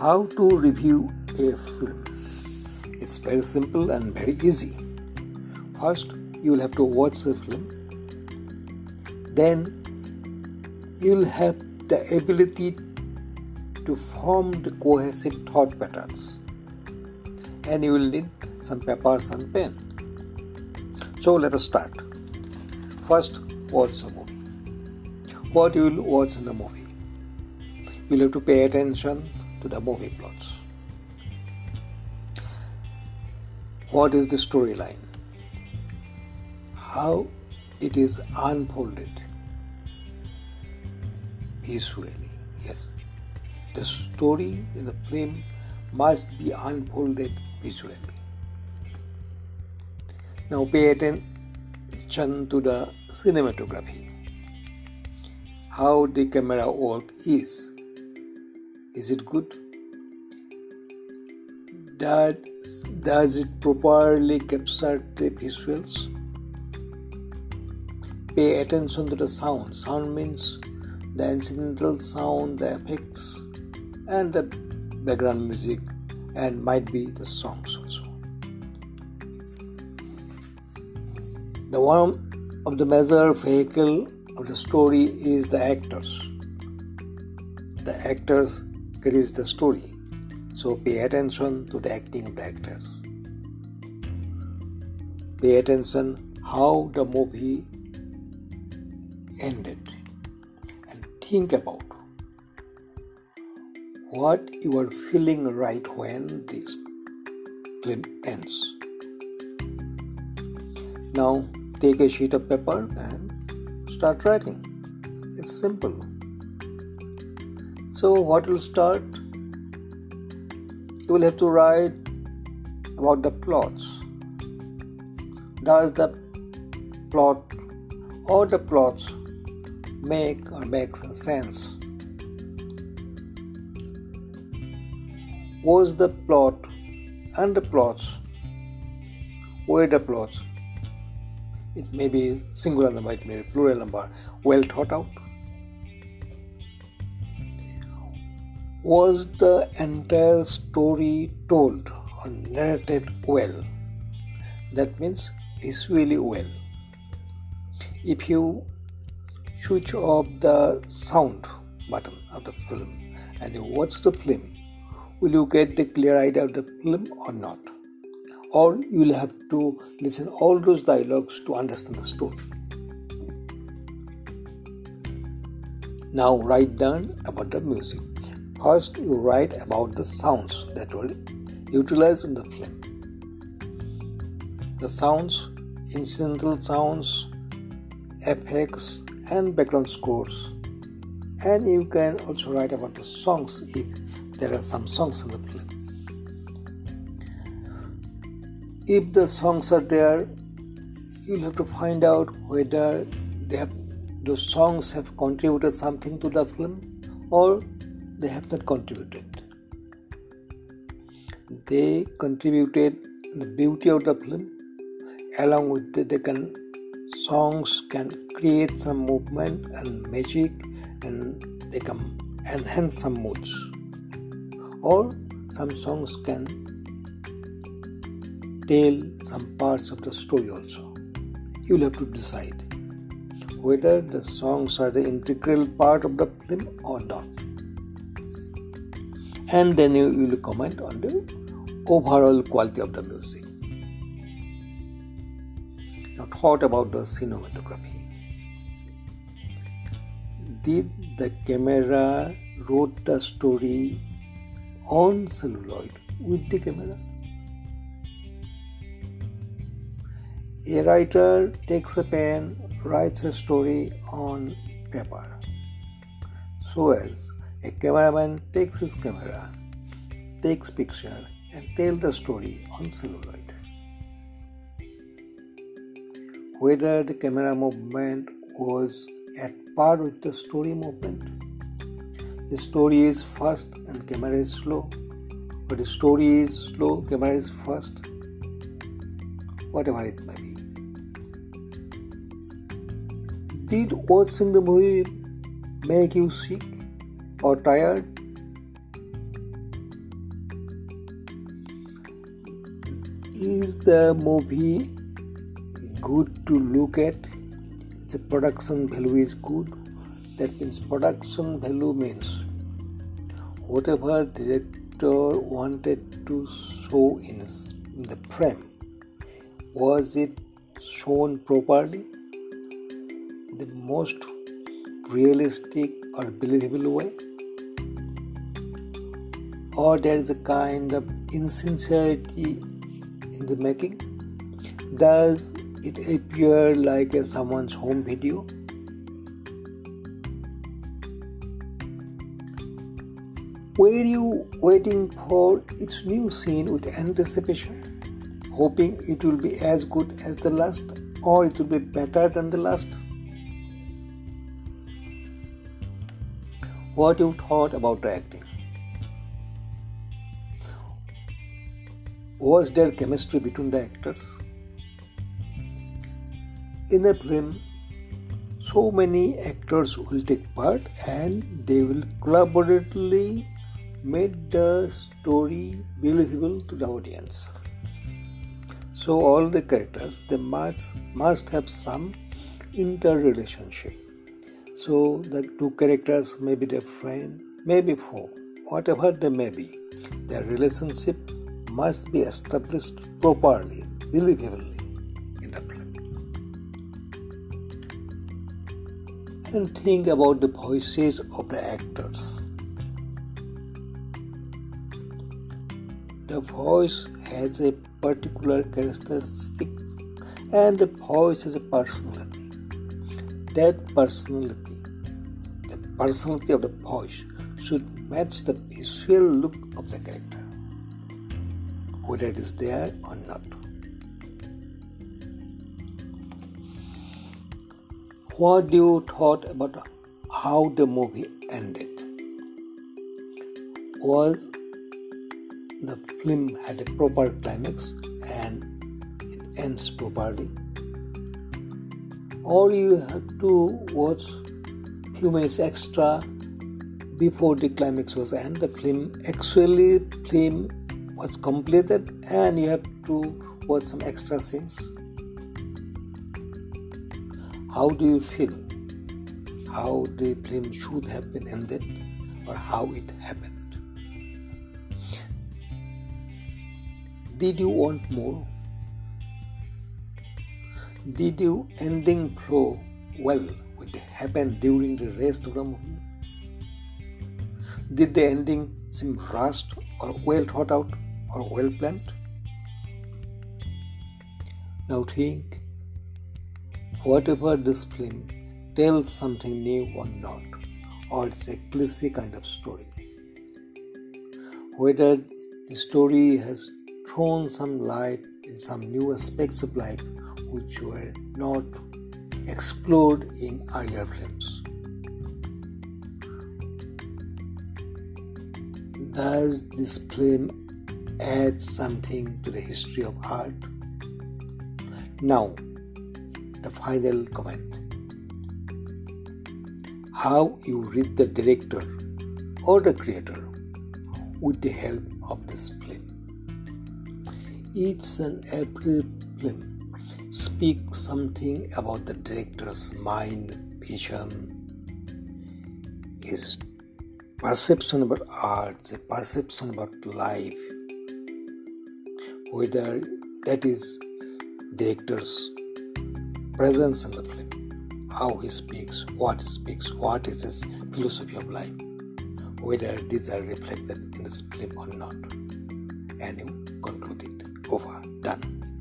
How to review a film? It's very simple and very easy. First, you will have to watch the film. Then, you will have the ability to form the cohesive thought patterns. And you will need some papers and pen. So, let us start. First, watch the movie. What you will watch in the movie? You will have to pay attention to the movie plots. What is the storyline? How it is unfolded visually. Yes, the story in the film must be unfolded visually. Now pay attention to the cinematography. How the camera work is is it good? Does, does it properly capture the visuals? Pay attention to the sound. Sound means the incidental sound, the effects, and the background music, and might be the songs also. The one of the major vehicle of the story is the actors. The actors carries the story. So pay attention to the acting of the actors. Pay attention how the movie ended and think about what you are feeling right when this film ends. Now take a sheet of paper and start writing. It's simple. So, what will start? You will have to write about the plots. Does the plot or the plots make or makes sense? Was the plot and the plots were the plots? It may be singular number, it may be plural number, well thought out. Was the entire story told or narrated well? That means visually well. If you switch off the sound button of the film and you watch the film, will you get the clear idea of the film or not? Or you will have to listen all those dialogues to understand the story. Now write down about the music. First, you write about the sounds that were utilized in the film. The sounds, incidental sounds, effects, and background scores. And you can also write about the songs if there are some songs in the film. If the songs are there, you'll have to find out whether they have, songs have contributed something to the film or they have not contributed. They contributed the beauty of the film, along with the, they can songs can create some movement and magic, and they can enhance some moods. Or some songs can tell some parts of the story also. You'll have to decide whether the songs are the integral part of the film or not and then you will comment on the overall quality of the music. Now, thought about the cinematography. Did the camera wrote the story on celluloid with the camera? A writer takes a pen, writes a story on paper. So as a cameraman takes his camera, takes picture and tell the story on celluloid. Whether the camera movement was at par with the story movement, the story is fast and camera is slow, or the story is slow, camera is fast, whatever it may be. Did watching the movie make you sick? or tired. Is the movie good to look at? The production value is good. That means production value means whatever director wanted to show in the frame was it shown properly the most realistic or believable way or there is a kind of insincerity in the making does it appear like a someone's home video were you waiting for its new scene with anticipation hoping it will be as good as the last or it will be better than the last. What you thought about the acting? Was there chemistry between the actors? In a film, so many actors will take part and they will collaboratively make the story believable to the audience. So all the characters they must must have some interrelationship. So the two characters may be their friend, maybe foe, whatever they may be. Their relationship must be established properly, believably in the film. And think about the voices of the actors. The voice has a particular characteristic and the voice has a personality. That personality, the personality of the voice, should match the visual look of the character, whether it is there or not. What do you thought about how the movie ended? Was the film had a proper climax and it ends properly or you had to watch few minutes extra before the climax was end the film actually film was completed and you have to watch some extra scenes. How do you feel? How the film should have been ended or how it happened? Did you want more? Did you ending flow well? With happen during the rest of the movie? Did the ending seem rushed or well thought out or well planned? Now think whatever this film tells something new or not, or it's a cliché kind of story. Whether the story has thrown some light in some new aspects of life which were not explored in earlier films. Does this film add something to the history of art? Now, the final comment. How you read the director or the creator with the help of this film each and every film speaks something about the director's mind, vision, his perception about art, the perception about life, whether that is director's presence in the film, how he speaks, what he speaks, what is his philosophy of life, whether these are reflected in this film or not. And you conclude it over done